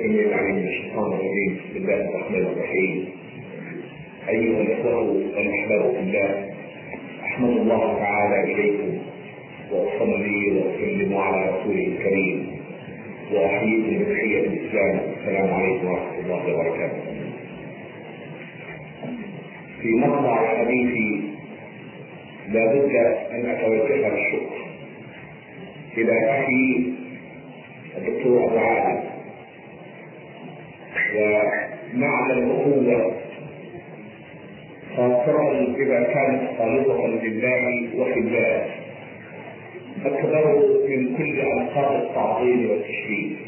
السميع العليم من الشيطان الرجيم. بسم الله الرحمن الرحيم. أيها الإخوة والاحباب في الله أحمد الله تعالى إليكم واصلي وأسلم على رسوله الكريم وأحييكم بتحية الإسلام. السلام عليكم ورحمة الله وبركاته. في مطلع حديثي لا بد أن أتوجه بالشكر إلى أخي الدكتور أبو عادل. ومعنى الاخوه خاصة إذا كانت خالصة لله وفي الله أكبر من كل ألقاب التعظيم والتشريف.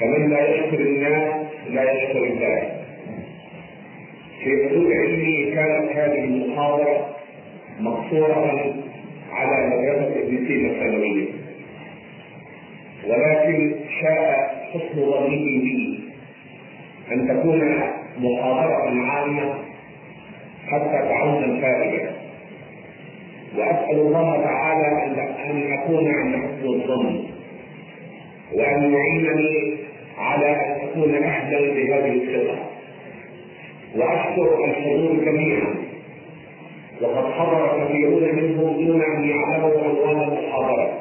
فمن لا يشكر الناس لا يشكر الله. في حدود علمي كانت هذه المحاضرة مقصورة على مدرسة ابن سينا الثانوية ولكن شاء حسن ظنه بي أن تكون محاضرة عامة حتى تعم فائدة وأسأل الله تعالى أن أكون عند حسن الظن. وأن يعينني على أن أكون أهلا لهذه الثقة وأشكر الحضور جميعا. وقد حضر كثيرون منهم دون أن يعلموا عنوان المحاضرة.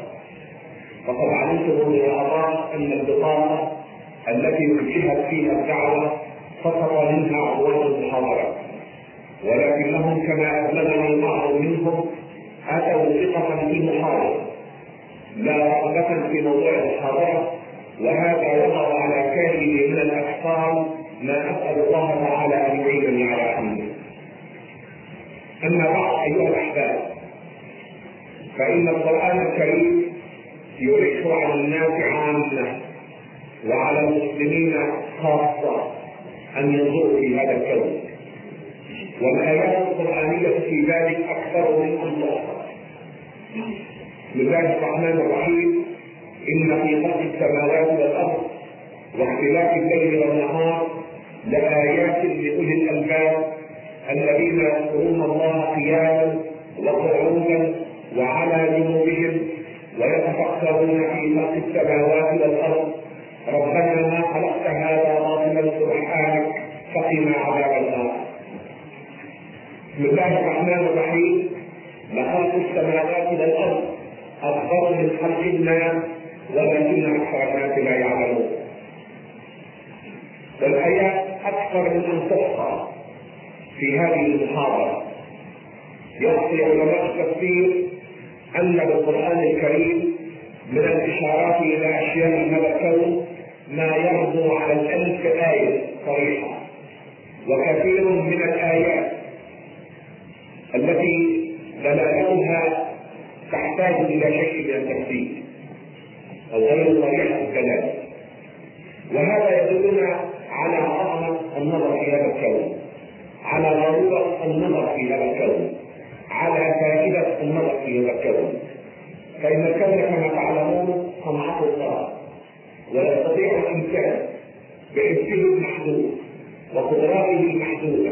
فقد علمت بالإعطاء أن البطاقة التي وجهت فيها الدعوة سقط منها عنوان المحاضرة. ولكنهم كما أبلغني بعض منهم أتوا ثقة في المحاضرة لا رغبة في موضوع المحاضرة وهذا وضع على كاهله من الأحصان ما أسأل الله تعالى أن يعينني على حمده أما بعد أيها الأحباب فإن القرآن الكريم يلح على الناس عامة وعلى المسلمين خاصة أن ينظروا في هذا الكون. والآيات القرآنية في ذلك أكثر من أن تحصى بسم الله الرحمن الرحيم. إن في خلق السماوات والأرض واختلاف الليل والنهار لآيات لأولي الألباب الذين يذكرون الله قياما وقعودا وعلى جنوبهم ويتفكرون في خلق السماوات والأرض. ربنا ما خلقت هذا باطلا سبحانك فقنا عذاب النار. بسم الله الرحمن الرحيم. لخلق السماوات والأرض اكبر من خلق الناس ولكن أكثر لا يعلمون. والايات أكثر من أن تحصى في هذه المحاضرة. يحصي علماء التفسير ان بالقران الكريم من الإشارات إلى أشياء هذا الكون ما يغدو على الألف آية صريحة. وكثير من الآيات التي دلالتها تحتاج إلى شيء من التفسير أو غير صريحة الدلالة وهذا يدلنا على عظمة النظر في هذا الكون على ضرورة النظر في هذا الكون. هذا الكون فإن الكون كما تعلمون صنعته الله ويستطيع الإنسان بحسه المحدود وقدراته المحدوده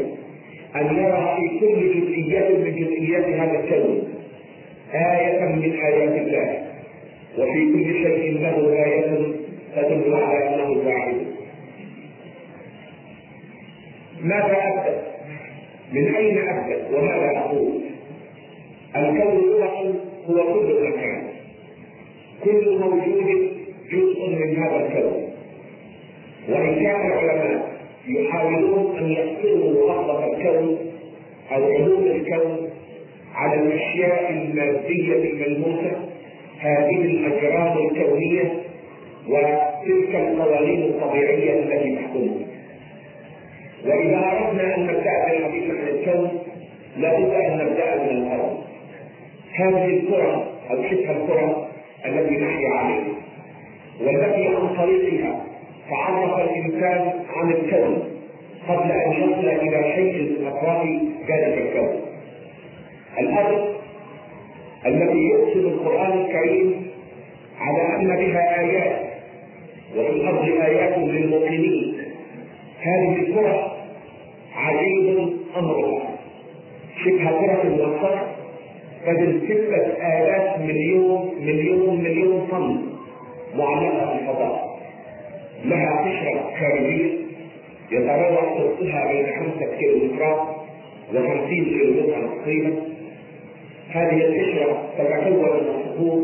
أن يرى في كل جزئيات من جزئيات هذا الكون آية من آيات الله وفي كل شيء له آية تدل على أنه واحد ماذا أبدأ؟ من أين أبدأ؟ وماذا أقول؟ الكون لغة هو كل مكان كل موجود جزء من هذا الكون. وان كان العلماء يحاولون أن يقصروا خطه الكون أو علوم الكون على الأشياء المادية الملموسة هذه الأجرام الكونية وتلك القوانين الطبيعية التي تحكمها. وإذا أردنا أن نبدأ بالحديث عن الكون لابد أن نبدأ من الأرض. هذه الكره أو شبه الكره التي نحيا عليها والتي عن طريقها تعرف الإنسان عن الكون قبل أن يصل إلى شيء من أطراف ذلك الكون. الأرض التي يقصد القرآن الكريم على أن بها آيات وفي الأرض آيات للموقنين هذه الكره عجيب أمرها. شبه كره المنصر تزن ستة آلاف مليون مليون مليون طن معلقة في الفضاء. لها قشرة خارجية يتراوح طولها بين خمسة كيلومترات وخمسين كيلومترا تقريبا. هذه القشرة تتكون من الصخور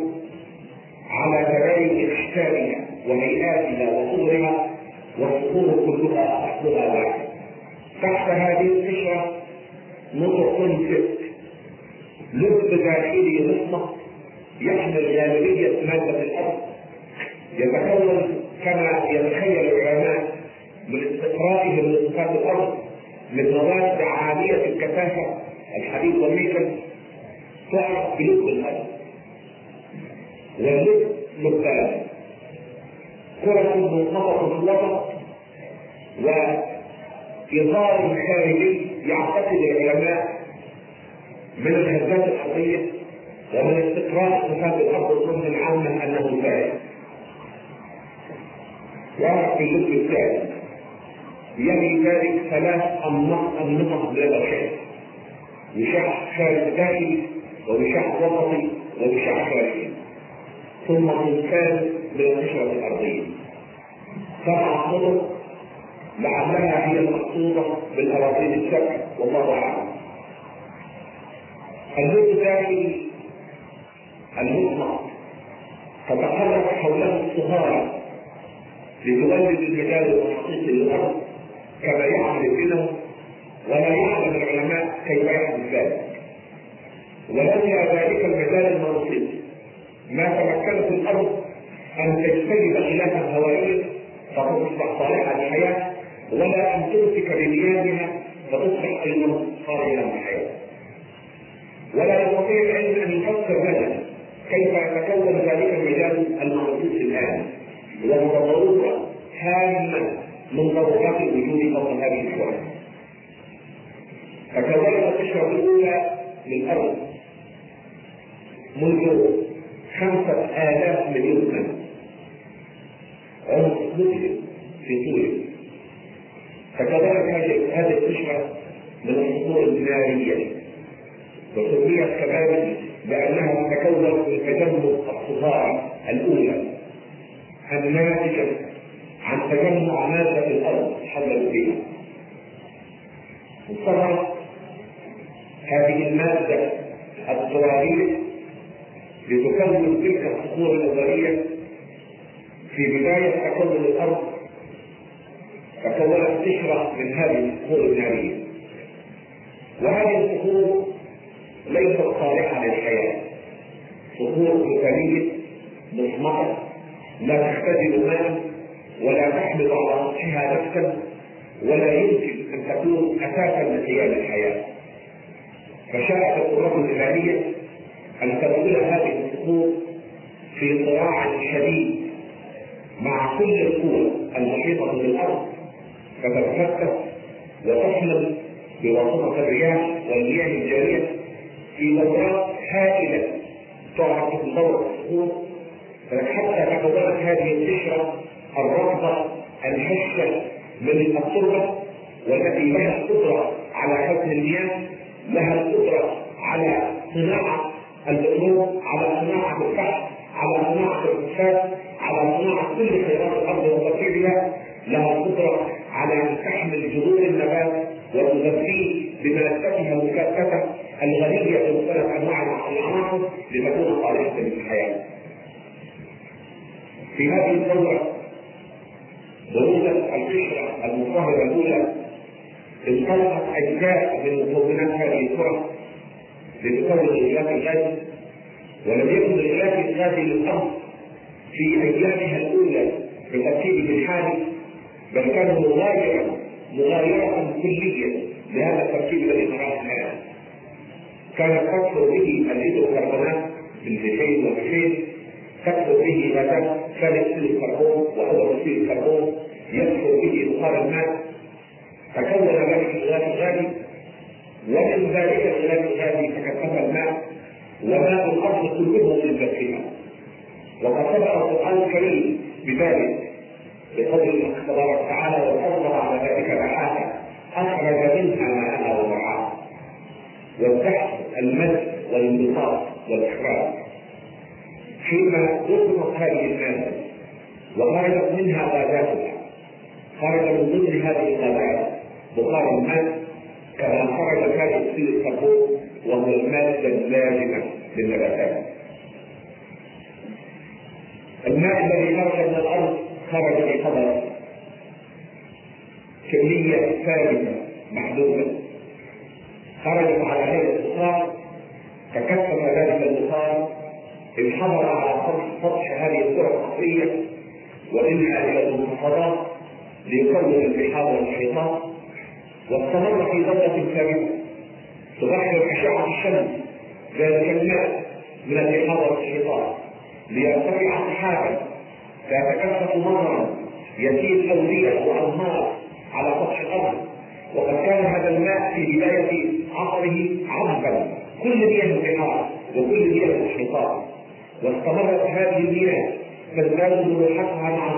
على تباين أشكالها وهيئاتها وصورها والصخور كلها أصلها واحد تحت هذه القشرة نطق ست لب داخلي مصمت يحمل غالبية مادة الأرض يتكون كما يتخيل العلماء من استقرائهم لصفات الأرض من مواد عالية الكثافة. الحديد والنيكل تعرف بلب الأرض واللب لبان كرة منقطة في الوسط وإظهار خارجي يعتقد العلماء من الهزات الأرضية ومن استقراء صفات الأرض الظن العامة أنه فارغ وقع في اللب الثاني. يلي ذلك ثلاث أنماط بلا شيء وشاح خارج داخلي ووشاح وسطي ووشاح خارجي ثم إنسان من القشرة الأرضية. سبع طرق لعلها هي المقصودة بالأراضين السبع. والله أعلم. اللب الداخلي المطلق تتحرك حوله الصهارة لتولد المجال الحقيقي للأرض كما يعمل العلم ولا يعلم العلماء كيف يحدث ذلك. ولولا ذلك المجال المنصب ما تمكنت الأرض أن تجتذب غلافا هوائيا فتصبح صالحه للحياه ولا أن تمسك بمياهها فتصبح أيضا صالحه للحياة. ولا يستطيع العلم أن يفسر لنا كيف يتكون ذلك المجال المنصوص الآن. وهو ضروره هامه من ضرورات الوجود فوق هذه الكره تكونت القشره الأولى للأرض. منذ خمسة آلاف مليون سنة. عمق مذهل في طوله. فكذلك هذه القشرة من الصخور النارية وسميت كذلك بأنها تتكون من تجمع الصهار الأولى. الناتجة عن تجمع مادة الأرض؟ حول فيها انصرف هذه المادة الترابية لتكون تلك الصخور الأولية في بداية تكون الأرض تكونت قشرة من هذه الصخور النارية. وهذه الصخور ليست صالحة للحياة. صخور مثالية مصمتة لا تختزل ماء ولا تحمل على سطحها نفسا ولا يمكن أن تكون أساسا لقيام الحياة. فشاءت القدره الالهيه أن تدخل هذه الصخور في صراع شديد مع كل القوى المحيطة بالأرض. فتتفتت وتحمل بواسطة الرياح والمياه الجارية. في دورات هائلة. تعرف بدور الصخور حتى تكونت هذه القشره الرغبة الهشة من التربة والتي لها القدرة على حفظ المياه لها القدرة على صناعة البترول على صناعة الفحم على صناعة الفوسفات على صناعة كل خيرات الأرض وتطهيرها لها القدرة على أن تحمل جذور النبات وتغذيه بملكتها المكافأة الغنية بمختلف أنواع العناصر لتكون صالحة للحياة. في هذه الدورة ضرورة القشرة المطهرة الأولى انطلقت أجزاء من مكونات هذه الكرة لتكون الغلاف الغازي ولم يكن الغلاف الغازي للأرض في أيامها الأولى بترتيبه الحالي بل كان مغايرا مغايرة كلية لهذا الترتيب الذي نراه الآن كانت تكثر به الهيدروكربونات بالزيتين والزيتين تكثر به غازات اكسيد الكربون وهو اكسيد الكربون يكثر به بخار الماء. تكون ذلك الغلاف الغازي. ومن ذلك الغلاف الغازي تكثف الماء. وماء الأرض كله من ذاتها وقد سبق القرآن الكريم بذلك. بقول الله تبارك وتعالى والارض بعد ذلك بحاها اخرج منها ماءها ومرعاها والبحث المد والانبساط والاخراج حين وصفت هذه الماده وخرجت منها غازاتها خرج من ضمن هذه الغابات بخار الماء كما خرج ثاني اكسيد الكربون وهو المادة اللازمة للنباتات. الماء الذي خرج من الأرض خرج بقدر كميه ثابته محدودة. خرجت على هيئه بخار تكثف ذلك البخار انحدر على سطح هذه الكره الارضيه وانها إلى المنخفضات ليكون البحار والمحيطات واستمر في دورة ثابتة تبخر أشعة الشمس ذلك الماء من البحار والمحيطات ليرتفع سحابا فيتكثف مرة يسير أودية وأنهار على سطح الأرض. وقد كان هذا الماء في بداية عصره عذبا كل مياه البحار وكل مياه المحيطات واستمرت هذه المياه تزداد ملوحتها مع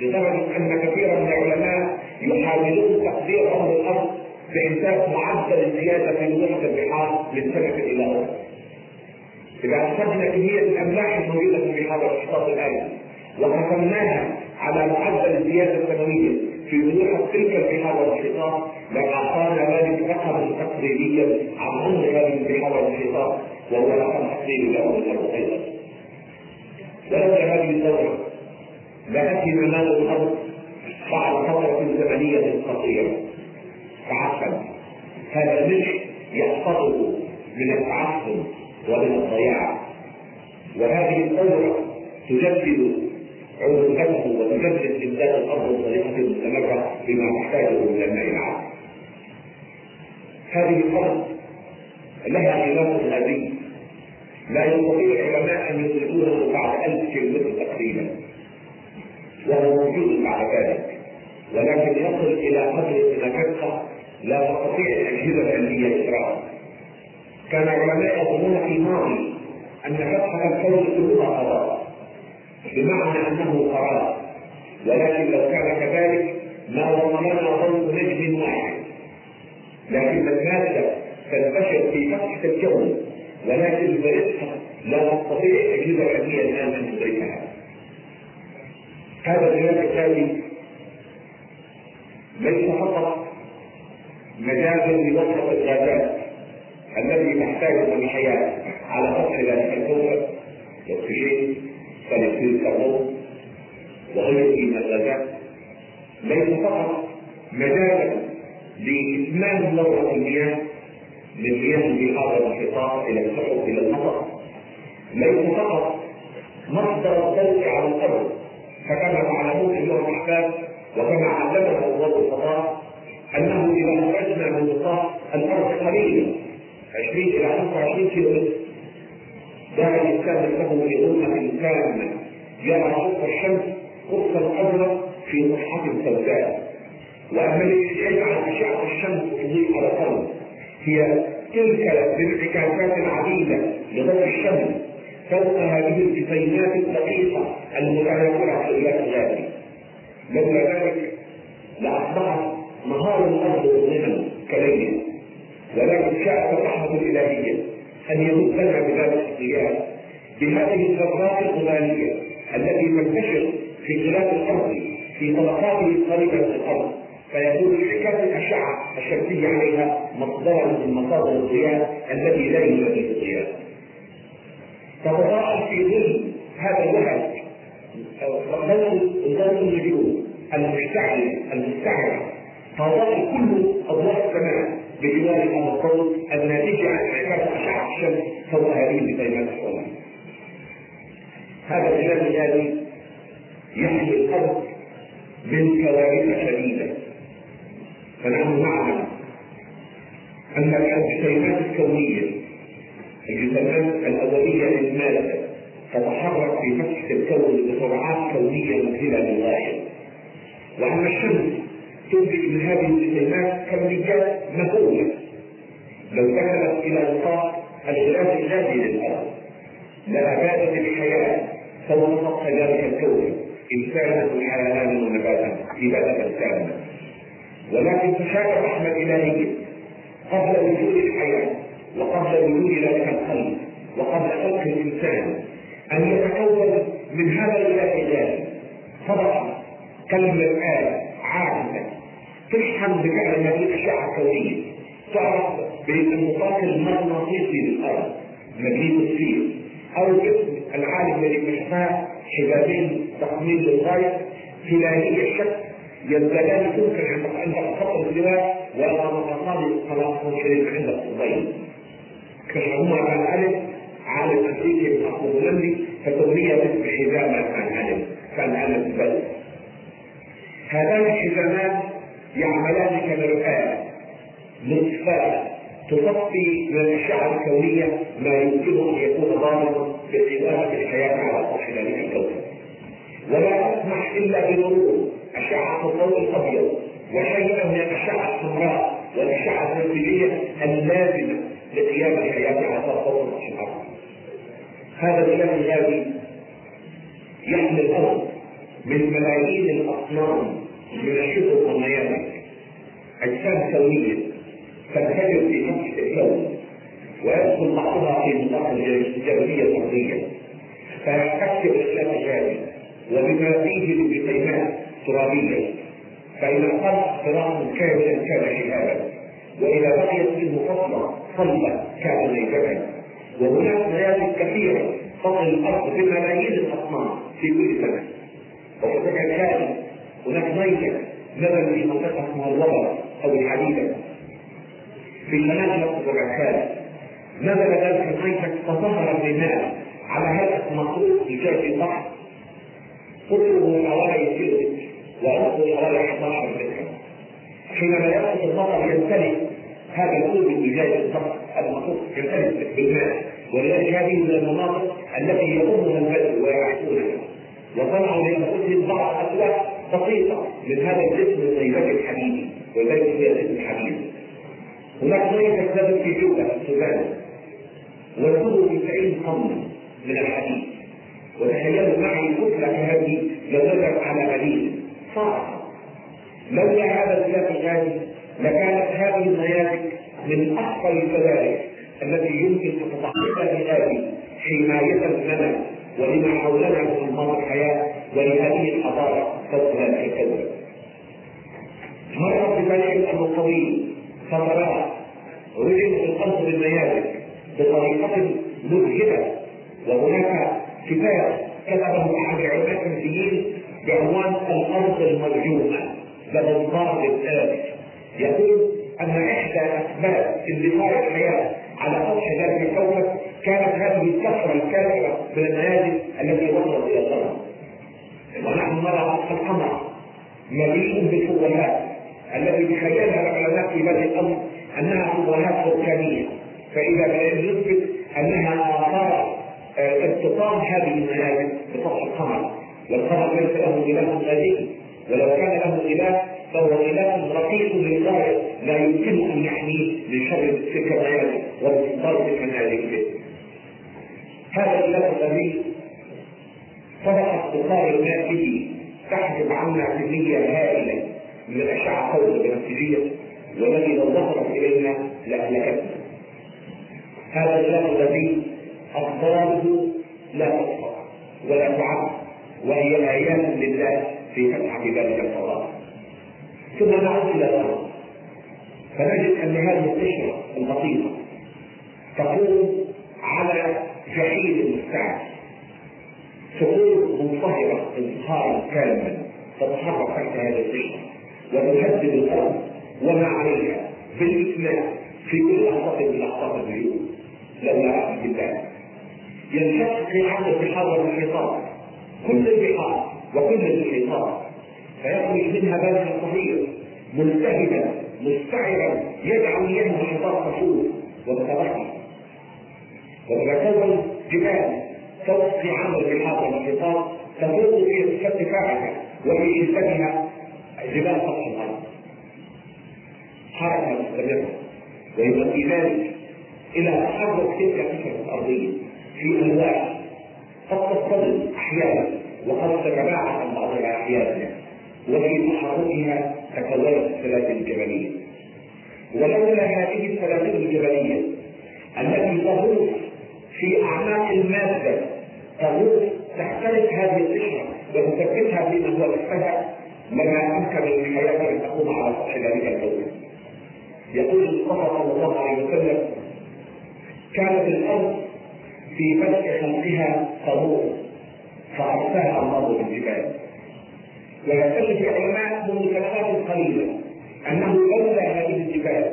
لدرجة أن كثيرا من العلماء يحاولون تقدير أمر الأرض بإنتاج معدل الزيادة في ملوحة البحار من سنة إلى أخرى. إذا أخذنا كمية الأملاح الموجودة في البحار والأشخاص الآن وقسمناها على معدل الزيادة السنوية في ملوحة تلك البحار والمحيطات لأعطانا ذلك رقما تقريبيا عن عمر هذه البحار والمحيطات وهو رقم تقريبي لأول الأرض أيضا. ولولا هذه الدورة. لأتي مال الأرض؟ بعد فترة زمنية قصيرة. تعفن هذا الملح يحفظه من التعفن ومن الضياع. وهذه الدورة تجدد عروقته وتجدد إمداد الأرض بطريقة مستمرة بما تحتاجه من الماء العام هذه الأرض لها غلاف غازي لا يستطيع العلماء أن يدركونه بعد ألف كيلومتر تقريبا. وهو موجود بعد ذلك. ولكن يصل إلى قدر الدقه لا تستطيع الاجهزه العلميه اجراءه كان العلماء يظنون في الماضي أن فتحة الكون كلها قضاء بمعنى انه قرار؟ ولكن لو كان كذلك ما وصلنا ضوء نجم واحد. لكن المادة تنتشر في فتحه الكون ولكن برزقها لا تستطيع الاجهزه العلميه الآن ان تدركها هذا الجهاز الثاني ليس فقط مجازا لوصفة الغازات التي تحتاجها الحياة على سطح ذلك الكوكب الأكسجين أكسيد الكربون وغيره من الغازات ليس فقط مجالا لإتمام دورة المياه من مياه البحار والانحطاط إلى السحب إلى المطر. ليس فقط مصدر الضوء على الأرض فكما تعلمون ايها الأحباب وكما علمنا الله الفضاء أنه إذا خرجنا من نطاق الأرض قليلا 20 إلى 25 كيلو متر دعا الانسان له في ظلمه تامه يرى قرص الشمس قرصا ازرق في صفحه سوداء واما يجعل اشعه الشمس تضيء على الأرض هي تلك الانعكاسات العديده لضوء الشمس. فوق هذه الجسيمات الدقيقة المتناثره في الغلاف الغازي لولا ذلك لأصبحت نهار الأرض مظلما كليل ولكن شاءت الرحمة الإلهية. أن يمدنا بذلك الضياء بهذه الذرات الغبارية التي تنتشر في غلاف الأرض في طبقاته القريبه من الأرض. فيكون انعكاس الأشعة الشمسيه عليها مصدرا من مصادر الضياء الذي لا يوجد فيه الضياء تتضاءل في ظل هذا الوهج ضوء النجوم المشتعل المستعمل تضاءل كل اضواء السماء بجوار هذا الضوء الناتج عن انعكاس اشعه الشمس فوق هذه البطينات الصغيره هذا الكلام الذي يحمي الأرض من كوارث شديدة. فنحن نعلم أن الجسيمات الكونية الجسيمات الأولية للمادة تتحرك في فتحه الكون بسرعات كونية مذهله للغايه وان الشمس تنتج من هذه الجسيمات كميات مهوله لو دخلت إلى نطاق الغلاف الغازي للأرض لابادت الحياة فوق سطح ذلك الكون. انسانا وحيوانا ونباتا اباده كامله ولكن تشاء الرحمه الالهيه قبل وجود الحياة وقبل وجود ذلك القلب وقبل خلق الإنسان أن يتكون من هذا الغلاف الغازي طبقه كالمرآة تفهم بفعل هذه الاشعه الكونيه تعرف بالنطاق المغناطيسي للأرض مغنيتوسفير أو اسم العالم الذي اكتشفها حبابين ضخمين للغاية هلاليه الشكل يزدادان تمكن عند خط الاستواء والمقاصد خلاص منشرين عند الصبين اكتشفوها كان الف عالم من اصل هولندي فسمي باسم حزام الالف كان الف بل. هذان الحزامان يعملان كمرآة نصفان تصفي من الاشعه الكونية ما يمكن أن يكون ضامنا باستمرار الحياة على سطح ذلك الكوكب ولا تسمح إلا بمرور أشعة الضوء الأبيض. وشيئا من الاشعه السمراء والاشعه البنفسجيه اللازمة لقيام الحياة على سطح الأرض هذا الكلام الذي يحمي الأرض من ملايين الأصنام من الشبه والنيابه أجسام كونيه تنفجر في نفس الكون ويدخل بعضها في نطاق الجاذبيه الارضيه فيحتك بخلاف جانب وبما فيه من جسيمات ترابية. فاذا قام صراط كاملا كان شهابا. وإذا بقيت منه فصله صلبه كان ميتة وهناك نيازك كثيره تطل الأرض بملايين الاصنام في كل سنة. وهناك كان هناك في منطقة اسمها الوبر أو الحديدة. في شمال مصر والعكاز نزل ذلك الميتة فظهر الرمال على هيئة مخلوق بجاج البحر؟ قطره حوالي كيلو وعمقه حوالي 11 متر حينما يأخذ المطر يمتلئ هذا الكوب بجاج البحر. المخلوق يمتلئ بالماء. ولذلك هذه من المناطق التي يضمها البدو ويعيشونها وصنعوا لانفسهم بعض اسواق بسيطة. من هذا الجسم الغيبات الحديدي ولذلك هي الجسم الحديدي هناك ميه تكتبت في جوده في السودان. والكل 90 طن من الحديد وتخيلوا معي كتلة هذه نزلت على مدينة صعب لولا هذا الخلاف الغالي لكانت هذه النيازك من أخطر الكذلك التي يمكن أن تتحقق لهذه حماية لنا ولما حولنا من أنظار الحياة ولهذه الحضارة فوق ذلك الكون مر ببني الأمر طويل رجل في الأرض بالنيازك بطريقة مذهلة وهناك كتاب كتبه أحد علماء الفلسطينيين بعنوان الأرض المرجومة له ضابط الآن يقول أن إحدى أسباب اندثار الحياة على سطح ذلك الكوكب كانت هذه الكثره الكافرة من النيازك التي وصلت إلى الأرض ونحن نرى القمر مليء بالفضلات التي تخيلها العلماء في بدء الأمر أنها فضلات بركانيه فإذا بدا يثبت أنها اثار ارتطام هذه المنازل بسطح القمر. والقمر ليس له إله غريب ولو كان له إله فهو إله رقيق للغاية. لا يمكن أن يحميه من شر تلك المنازل وضرب المنازل هذا الإله الذي صدقت بخار الماء به تحجب عنا كميه هائله من الأشعة فوق البنفسجيه والذي لو ظهرت الينا لاهلكتنا هذا الإله الذي أخباره لا تحصى ولا تعد وهي آيات لله في فتح ذلك الفضاء ثم نعود إلى الأرض فنجد أن هذه القشرة البسيطة تقوم على جحيم مستعد صخور منصهرة انصهارا كاملا. تتحرك تحت هذه القشرة وتهدد الأرض. وما عليها. بالإتمام في كل لحظة من لحظات البيوت لولا رحمة الله. ينشق في عرض البحار والمحيطات كل البحار وكل المحيطات فيخرج منها بلد صغير ملتهبا مستعرا. يدعو اياه المحيطات تفوق وتتبخر وتتكون جبال فوق في عرض البحار والمحيطات تفوق في ارتفاعها وفي شدتها جبال سطح الأرض. حركة مستمرة ويؤدي ذلك إلى تحرك تلك القشره الأرضية في أنواع قد تصطدم أحيانا وقد تتباعد عن بعضها أحيانا وفي تحركها تكونت السلاسل الجبلية. ولولا هذه السلاسل الجبلية التي تغوص في أعماق المادة. تغوص تختلف هذه القشره وتثبتها فيما هو تحتها لما امكن للحياه أن تقوم على سطح ذلك الكون يقول المصطفى صلى الله عليه وسلم كانت الأرض في بدء خلقها صبور فأرساها الله بالجبال. ويختلف العلماء منذ سنوات قليلة أنه لولا هذه الجبال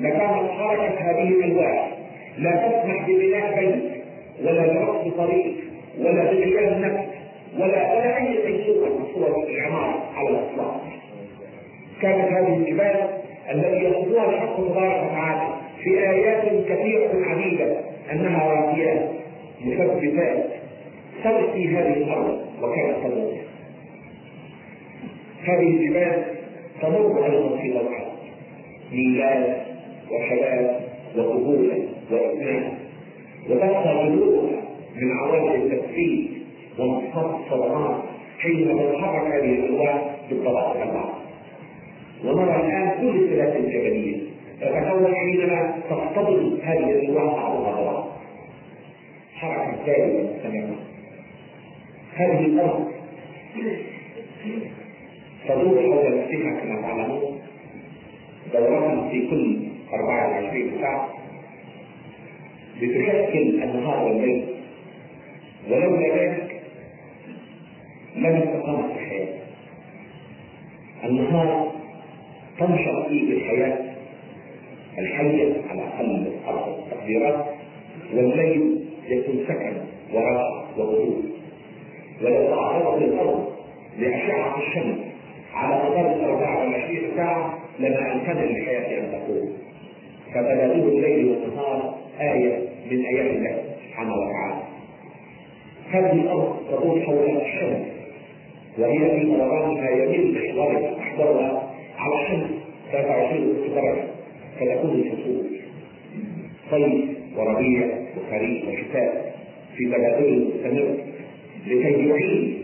لكانت حركه هذه الألواح. لا تسمح ببناء بيت ولا برسم طريق ولا بقيام نفس ولا ولا أي صوره من صور العماره على الإطلاق. كانت هذه الجبال التي يصفها الحق تبارك وتعالى في آيات كثيرة عديدة أنها راسيات مثبتات ترقي هذه الأرض وكانت تمر هذه الجبال تمر أيضا في ضوءها ميلاد وشباب وقبولا وتبقى جذورها من عوامل التكفير وانتصاب الصدمات حينما تتحرك هذه الالواح بالطبقه الاربعه ونرى الان كل السلاسل الجبليه تتكون حينما تصطدم هذه الالواح بعضها ببعض حركه دائمه مستمره هذه الأرض تدور حول نفسها كما تعلمون دورات في كل 24 ساعة بتشكل النهار والليل ولولا ذلك لم استقامت الحياة. النهار تنشط فيه الحياة الحية على أقل التقديرات والليل يكون سكن وراحة وهدوء ولو تعرضت الأرض لأشعة الشمس. على مدار ال 24 ساعة لما أمكن للحياة أن تقوم. فتبادل الليل والنهار آية من آيات الله سبحانه وتعالى. هذه الأرض تدور حول الشمس وهي في دورانها يميل محورها محورها على الشمس 23 درجة فتكون الفصول صيف وربيع وخريف وشتاء في تبادل مستمر لكي يعين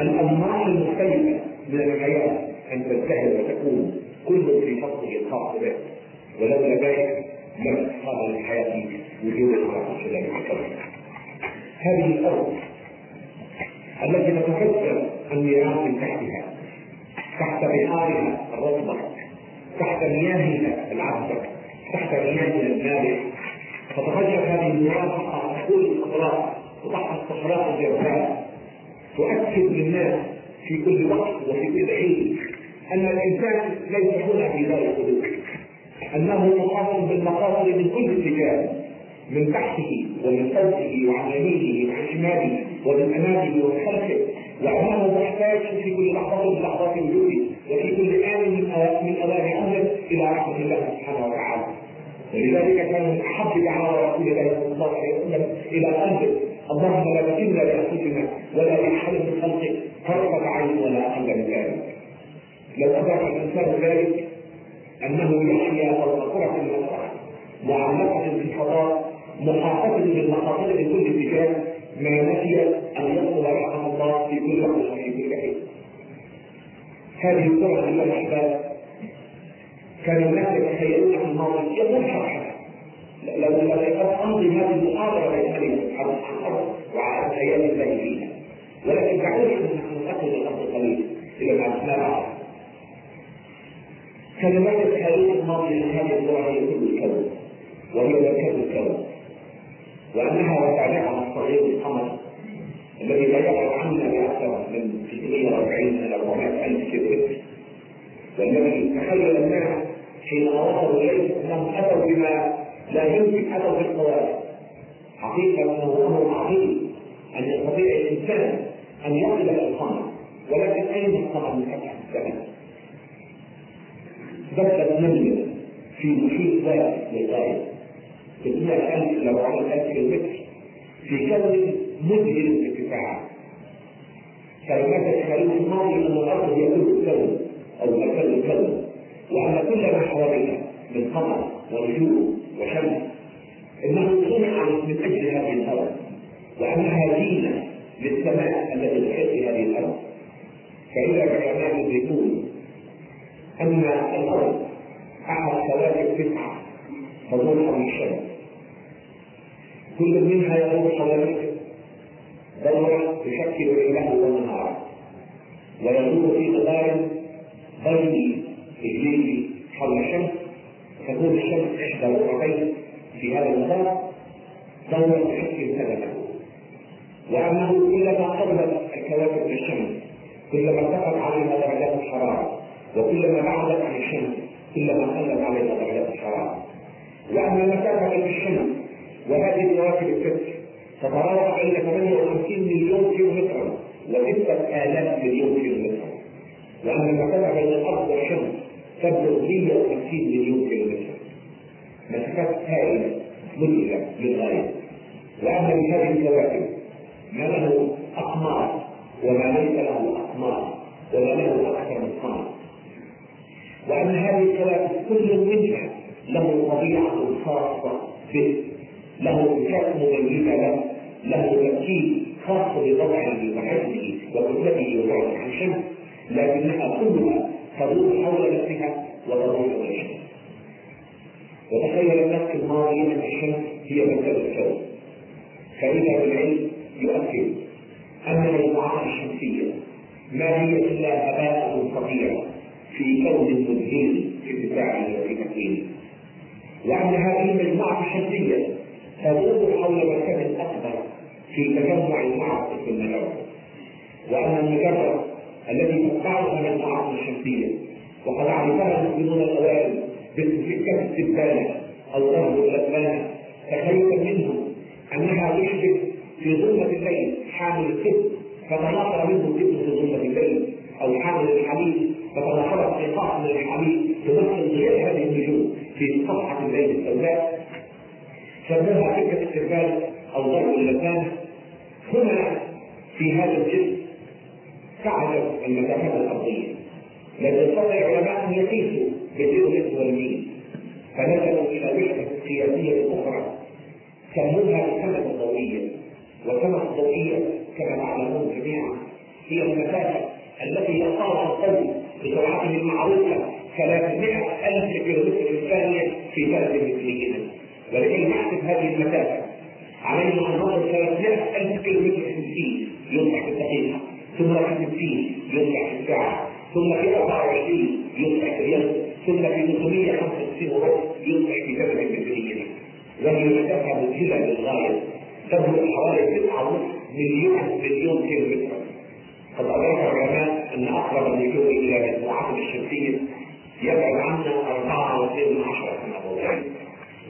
الأنماط المختلفة من الحياة أن تزدهر وتكون كل في فصله الخاص به ولولا ذلك لم تحصل للحياة وجود الحركة الشديدة هذه الأرض التي تتفجر النيران من تحتها تحت بحارها الرطبة تحت مياهها العذبة تحت مياهها المالح تتفجر هذه النيران تحت كل الصخرات وتحت الصخرات الجبال. تؤكد للناس في كل وقت وفي كل حين أن الإنسان ليس هنا في دار الحدود أنه محاط بالمقاصد من كل اتجاه من تحته ومن فوقه وعن يمينه وعن شماله ومن أمامه ومن خلفه. وانه محتاج في كل لحظة من لحظات وجوده وفي كل آن من أوان عمره إلى رحمة الله سبحانه وتعالى. ولذلك كان من أحب دعوى رسول الله صلى الله عليه وسلم إلى قلبه. اللهم لا تكلنا لأنفسنا ولا لأحد من خلقك طرفه عين ولا أقل من ذلك لو ادرك الإنسان ذلك أنه يحيا فوق كره المسرح معلقة في الفضاء محاطه بالمخاطر في كل اتجاه ما نسي أن يطلب رحمه الله في كل وقت وفي كل حين. هذه الكره أيها الأحباب كان الناس يتخيلون في الماضي يقول شرحها. لو لو أمضي هذه المحاضرة بين وتعالى وعلى أيام الله فيها ولكن دعونا أن ننتقل الأرض قليلا إلى ما نسمع كلمات الحديث الماضي من هذه اللغة هي كل الكون وهي مركز الكون وأنها وسعها الصغير القمر الذي لا يقع عنا باكثر من 640 إلى 400 ألف كيلومتر والذي تخيل الناس حين وصلوا إليه أنهم أتوا بما لا يمكن أتوا بالقوارب. حقيقه أنه أمر عظيم أن يستطيع الإنسان أن يصل إلى القمر ولكن أين القمر من فتح السماء؟ بدأت نملة في محيط ذات للغاية 600000 إلى 400000 كيلومتر في كون مذهل الارتفاع كلمات الحديث الماضي الأرض هي كل الكون أو مركز الكون وأن كل ما من قمر ونجوم وشمس. إنه صنع من أجل هذه الأرض وأنها زينة للسماء التي تحيط هذه الأرض. فإذا العلماء يدركون أن الأرض أحد كواكب تسعة تدور حول الشمس كل منها يدور نفسه دورة تشكل الليل والنهار ويدور تدور في مدار بيني إجليلي حول الشمس تكون الشمس إحدى ركعتين في هذا المدار دورة تشكل سببا وأنه كلما قربت الكواكب من الشمس كلما ارتفعت عليها درجات الحرارة وكلما بعدت عن الشمس كلما قلت عليها درجات الحرارة وأن المسافة بين الشمس وهذه الكواكب الست تتراوح بين 58 مليون كيلو مترا وستة آلاف مليون كيلو مترا. وأن المسافة بين الأرض والشمس تبلغ 150 مليون كيلو مترا. مسافات هائلة مذهلة للغاية وأن من هذه الكواكب ما له أقمار وما ليس له أقمار وما له أكثر من قمر وأن هذه الكواكب كل منها له طبيعة خاصة به له صفات مميزة له له تركيب خاص بطبعه وحجمه وكتلته وبعده عن الشمس لكنها كلها تدور حول نفسها وتدور الشمس وتخيل النفس الماضية ان الشمس هي مركز الكون. فإذا بالعلم يؤكد أن المجموعات الشمسية ما هي إلا هباء فظيع في كون مذهل في وفي تكوينه وأن هذه المجموعة الشمسية تدور حول مركز أكبر في تجمع المعركة في المجرة وأن المجرة التي تتبعها المجموعات الشمسية وقد عرفها المسلمون الأوائل بسكة السبانة أو ضرب الأسبانة تخيل منهم أنها تشبه في ظلمة الليل حامل الكتب فتناثر منه الكتب في ظلمة الليل أو حامل الحديد فتناثرت قطاع من الحديد تمثل ضياء هذه النجوم في صفحة الليل السوداء سموها فكرة السربال أو ضرب اللسان هنا في هذا الجسم تعرف المسافات الأرضية لم يستطع العلماء أن يقيسوا بالجزء والميل. فنزلوا إلى وحدة سياسية أخرى. سموها السنة الضوئية والسنة الضوئية كما تعلمون جميعا هي المسافة التي يقطعها الضوء بسرعته المعروفة 300 ألف كيلومتر في الثانية في بلد مثلهما ولكي نحسب هذه المسافة علينا أن نضرب 300 ألف كيلومتر في السين يصبح في الدقيقة ثم في 60 يصبح في الساعة ثم في 24 يصبح في اليوم ثم في 365 ونص يصبح في زمن مثلهما وهي مسافة مذهلة للغاية تبلغ حوالي 9 مليون مليون كيلومتر قد أدرك العلماء أن أقرب النجوم إلى المجموعات الشمسية يبعد عنا أربعة وسبعين من عشرة سنة ضوئية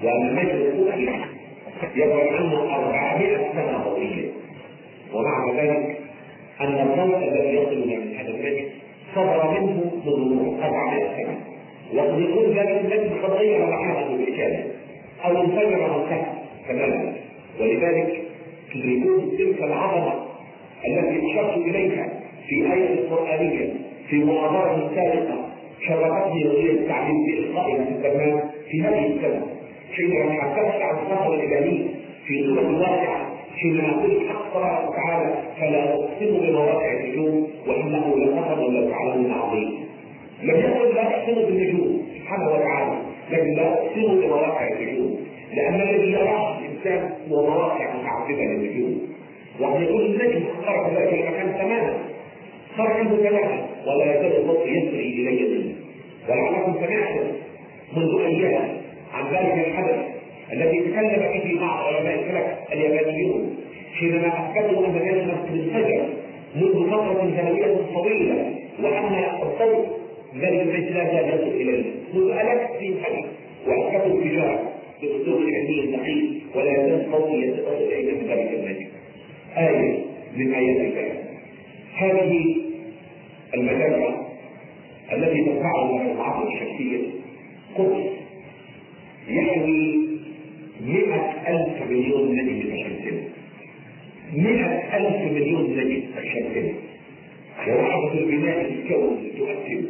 وأن النجم الأفقي يبعد عنا أربعمائة سنة ضوئية ومع ذلك أن الضوء الذي يصلنا من هذا النجم صدر منه منذ 400 سنة. وقد يكون ذلك النجم قد غير مكانه بالكامل أو انفجر وانتهى تماما. ولذلك تدركون تلك العظمة التي أشرت إليها في آية قرآنية في محاضرة سابقة شرفتني وهي التعليم بإلقائها في الزمان في هذه السنة. حينما تحدثت عن الصفوة الإلهية في سورة الواقعة حينما يقول الحق تبارك وتعالى فلا أقسم بمواقع النجوم وإنه لقسم لو تعلمون عظيم لم يقل لا أقسم بالنجوم سبحانه وتعالى. لكن لا أقسم بمواقع النجوم لأن الذي يراه الإنسان هو مواقع متعددة للنجوم. وقد يكون النجم خرج ذلك المكان تماما. خرج عنه تماما. ولا يزال الصوت يسري إلي منه. ولعلكم سمعتم منذ أيام عن ذلك الحدث الذي تكلم به بعض علماء الفلك اليابانيون حينما أثبتوا أن النجم انفجر منذ فترة زمنيه طويلة وأن الصوت ذلك البيت لا زال يصل إليه. منذ ألاف حدث وأثبتوا انفجار باسلوب علمي دقيق ولا يزال الصوت يتصل اليه من ذلك النجم. آية من آيات الله هذه المجله التي تدفعها المعاصر الشمسيه قدس. يحوي مئة ألف مليون نجم الشمسية مئة ألف مليون نجم الشمسية ووحدة البناء الكون تؤكد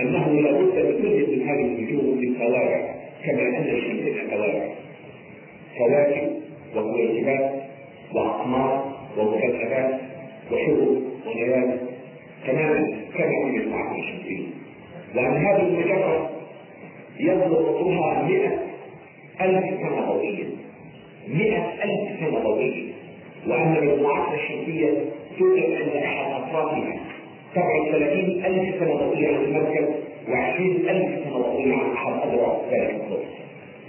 أنه لا بد لكل من هذه النجوم من كواكب كما أن الشمس كواكب كواكب وكويكبات وأقمار ومكتبات وشهب وليالي تماما. كما في المعادن الشمسية وأن هذه المجرة يبلغ طولها مئة ألف سنة ضوئية. مئة ألف سنة ضوئية. وأن المجموعات الشمسية توجد عند أحد أطرافها تبعد 30000 سنة ضوئية عن المركز و20000 سنة ضوئية عن أحد اذرع ذلك القطب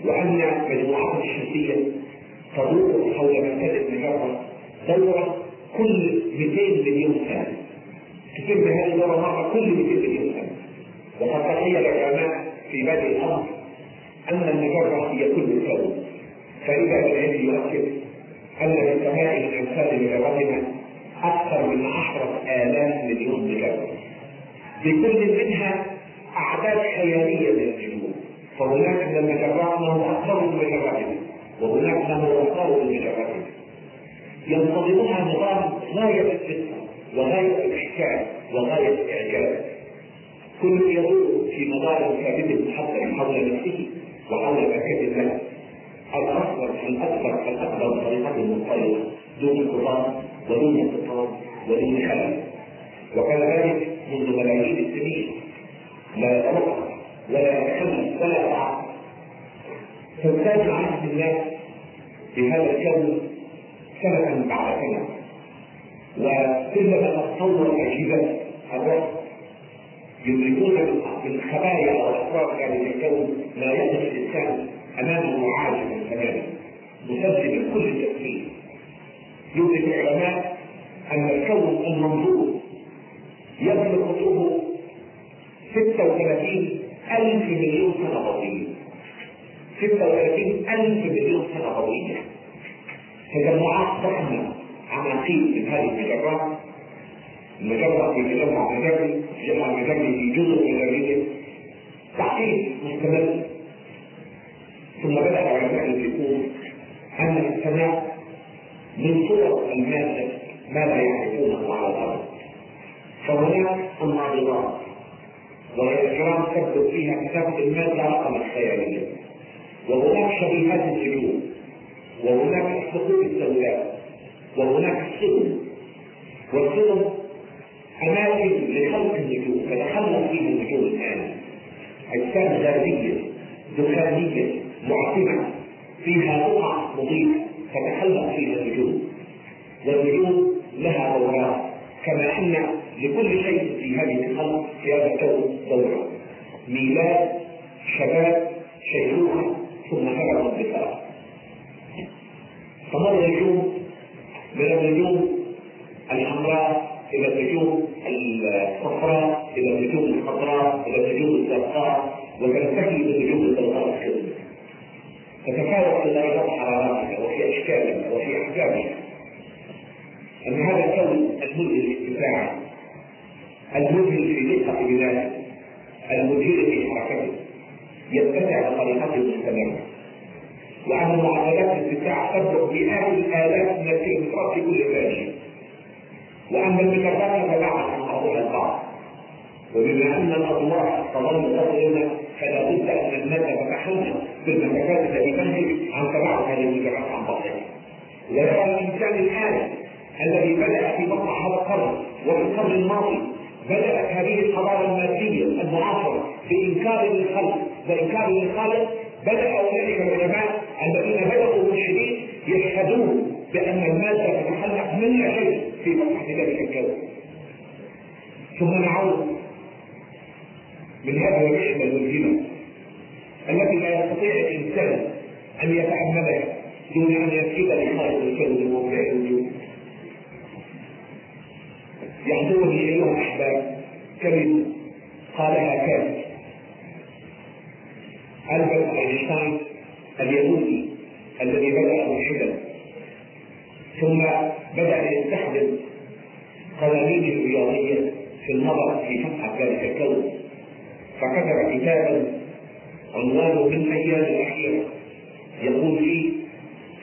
وأن مجموعته الشمسيه تدور حول مركز المجره دورة. كل 200 مليون سنه تتم هذه الدورة مرة كل 200 مليون سنه وقد تخيل العلماء في بدء الأمر أن المجره هي كل الكون فإذا العلم يؤكد أن للسماء من امثال مجرتنا أكثر من عشرة آلاف مليون مجره لكل منها أعداد خياليه من النجوم فهناك من ما هو أكثر من مجرتنا وهناك ما هو من مجرتنا ينتظمها نظام غاية الدقه وغاية الإحكام وغاية الاعجاز كل يدور في مدار ثابت محدد حول نفسه وحول مركز الله. الأكبر الاكبر بطريقه مضطربه دون انقطاع ودون انقطاع ودون خلل وكان ذلك منذ ملايين السنين. لا يتوقع ولا يتخلف ولا يتعب فازداد عهد الله بهذا الكون سنة بعد سنة وكلما تطور أجهزة الرصد يدركون من خبايا أو اسرار ذلك الكون ما يقف الإنسان أمامه عاجزا تماما. مسجل كل التفكير يدرك العلماء أن الكون المنظور يبلغ قطره 36 ألف مليون سنة ضوئية 36 ألف مليون سنة ضوئية تجمعات ضخمة عماقيل من هذه المجرات المجرة في تجمع مجري تجمع مجري في جزر مجرية تحقيق مستمر. ثم بدأ العلماء يدركون أن السماء من صور المادة ما لا يعرفونه على الأرض. فهناك الناظرات وهي الكرام تكتب فيها كتابة المادة رقم الخيالية. وهناك شبيهات النجوم وهناك الثقوب السوداء وهناك السلم والسلم أماكن لخلق النجوم تتخلق فيها النجوم الآن. أجسام ذاتية دخانية معتمة فيها بقع مضيئة تتخلق فيها النجوم. والنجوم لها دورات كما أن لكل شيء في هذه الخلق في هذا الكون دورة. ميلاد شباب الذي بدأ ملحدا ثم بدأ يستخدم قوانين الرياضية في النظر في فتحة ذلك الكون. فكتب كتابا عنوانه من أيام الأخيرة. يقول فيه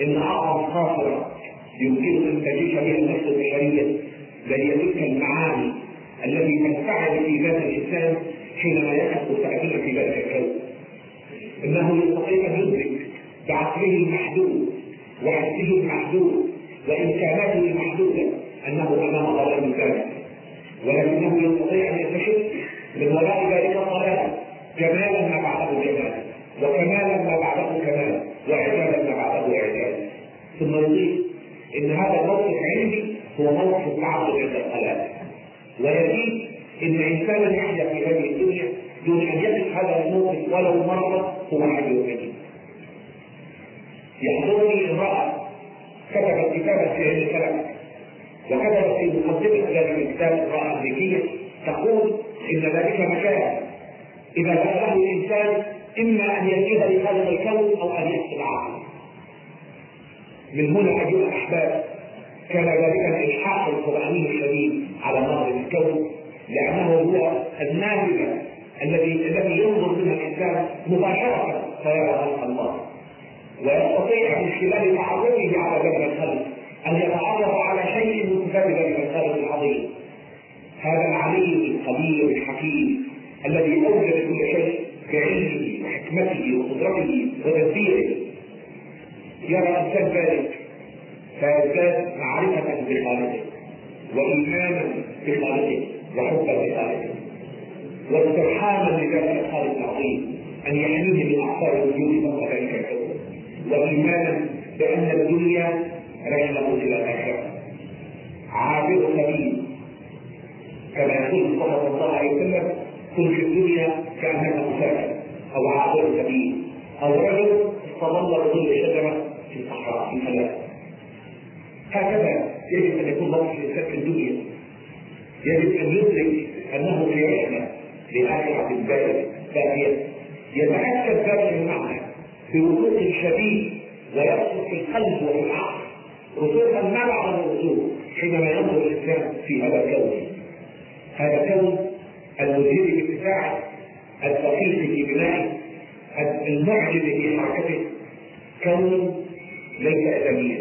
إن أعظم خاطرة يمكن أن تعيش بها النفس البشرية بل تلك المعاني التي تنفعل في ذات الإنسان حينما يحدث تأثير في ذلك الكون. إنه يستطيع أن يدرك بعقله المحدود وحسه المحدود وإمكاناته المحدوده أنه أمام ظلام ذلك ولكنه يستطيع أن يكتشف من وراء ذلك ضلالا جمالا ما بعده جمال وكمالا ما بعده كمال واعجازا ما بعده اعجاز ثم يضيف إن هذا الموقف عندي هو موقف التعبد عند الخلاق يزيد إن انسانا يحيا في هذه الدنيا دون أن يقف هذا الموقف ولو مرة هو حي يحضرني امرأة كتبت كتابا في علم الفلك وكتبت في مقدمة ذلك الكتاب امرأة امريكيه تقول إن ذلك مكان. إذا دخله الإنسان إما أن يزيد لخالق الكون أو أن يحسب عقله من هنا ايها الأحباب كان ذلك الإلحاح القرآني الشديد على نظر الكون لأنه هو النافذه الذي الذي ينظر منها الإنسان مباشرة فيرى خلق الله. ويستطيع من خلال تعرفه على ذلك الخلق أن يتعرف على شيء من صفات ذلك الخالق العظيم. هذا العليم القدير الحكيم الذي أوجد كل شيء بعلمه وحكمته وقدرته وتدبيره. يرى انسان ذلك فيزداد معرفة بخالقه وإيمانا بخالقه وحبا لخالقه. واسترحاما لذلك الخالق العظيم أن يحميه من أعصار الوجود الكون وإيمانا بأن الدنيا رحلة إلى الآخرة. عابر سبيل كما يقول صلى الله عليه وسلم كن في الدنيا كأنك مسافر. أو عابر سبيل أو رجل استظل بظل شجرة في الصحراء في فلاح هكذا يجب أن يكون موقف الانسان في الدنيا. يجب أن يدرك أنه في رحله لاخره البلد باقيه يتاكد ذلك المعنى. بوضوح شديد ويرسخ في القلب وفي العقل رسوخا ما بعد الرسوخ حينما ينظر الإنسان في هذا الكون. هذا الكون المذهل باتساعه الدقيق في بنائه المعجز في حركته كون ليس أدميا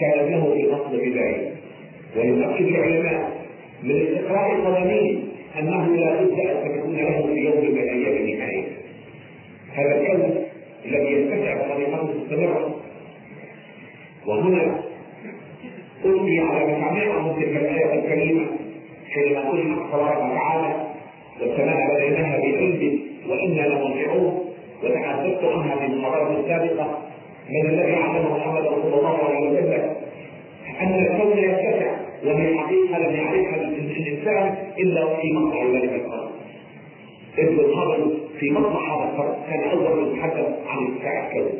كان له في اصل بدايه ويؤكد العلماء من استقراء القوانين أنه لا بد أن تكون له في يوم من الأيام نهاية. هذا الكون الذي يتسع بطريقه مستمرة وهنا ألقي على مسامعهم تلك الآية الكريمة حينما قل تبارك وتعالى والسماء بنيناها بعلم وإنا لمرجعون وتحدثت عنها في المرات السابقة من الذي علمه محمد صلى الله عليه وسلم أن الكون يتسع وهي الحقيقة لم يعرفها الإنسان إلا في مقطع ذلك القرن. ابن القرن في مطلع هذا القرن كان أول من يتحدث عن اتساع الكون.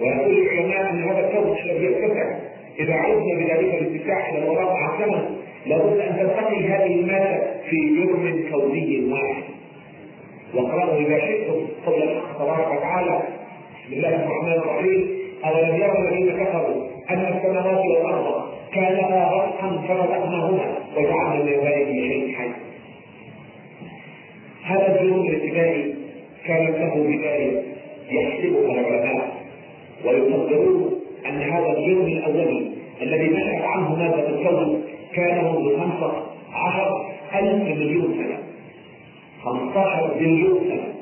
ويقول العلماء أن هذا الكون الذي يتسع إذا عرفنا بذلك الاتساع إلى الوراء مع الزمن لابد أن تلتقي هذه المادة في جرم كوني واحد. واقرأوا إذا شئتم قول الحق تبارك وتعالى بسم الله الرحمن الرحيم أولم يروا الذين كفروا أن السماوات والأرض كانتا رتقا ففتحناهما وجعلنا من ذلك شيء حي. هذا الجنون الابتدائي كانت له بداية يحسبها العلماء ويقدرون أن هذا اليوم الأولي الذي نشأت عنه مادة الكون كان منذ خمسة عشر ألف مليون سنة. 15 مليون سنة.